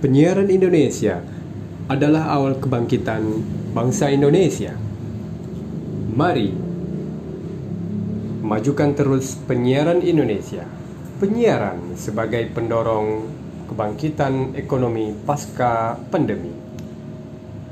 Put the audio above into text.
penyiaran Indonesia adalah awal kebangkitan bangsa Indonesia. Mari majukan terus penyiaran Indonesia. Penyiaran sebagai pendorong kebangkitan ekonomi pasca pandemi.